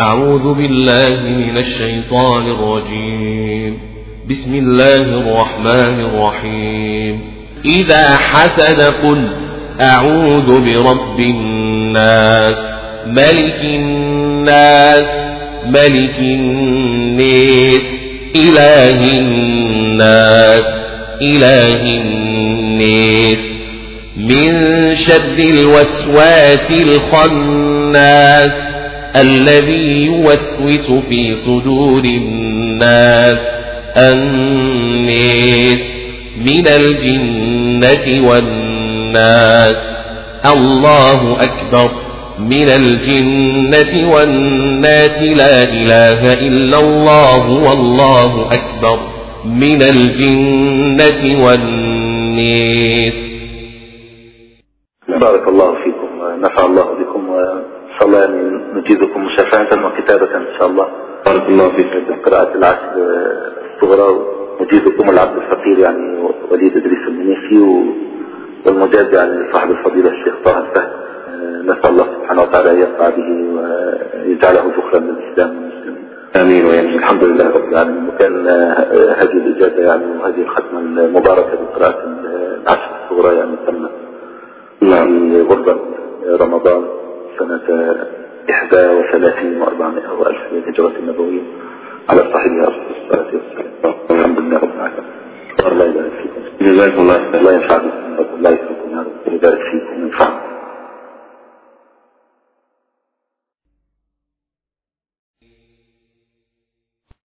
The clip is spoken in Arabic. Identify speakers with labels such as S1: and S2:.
S1: أعوذ بالله من الشيطان الرجيم. بسم الله الرحمن الرحيم. إذا حسد قل أعوذ برب الناس ملك الناس ملك الناس إله الناس إله الناس. من شر الوسواس الخناس الذي يوسوس في صدور الناس. الناس من الجنة والناس. الله أكبر. من الجنة والناس. لا إله إلا الله والله أكبر. من الجنة والناس.
S2: بارك الله فيكم ونفع الله بكم شاء الله يعني نجيبكم مشافعة وكتابة إن شاء الله. بارك الله فيك. قراءة العشر الصغرى نجيبكم العبد الفقير يعني وليد إدريس المنيسي والمجاد يعني صاحب الفضيلة الشيخ طه الفهد. نسأل الله سبحانه وتعالى أن يرفع به ويجعله ذخرا للإسلام والمسلمين. آمين ويعني الحمد لله رب العالمين. وكان هذه الإجازة يعني وهذه الختمة المباركة بقراءة العشر الصغرى يعني تمت في غربة رمضان. سنة إحدى وثلاثين وأربعمائة وألف للهجرة النبوية على صاحبها الصلاة والسلام الحمد لله رب العالمين. الله يبارك فيكم جزاكم الله الله ينفع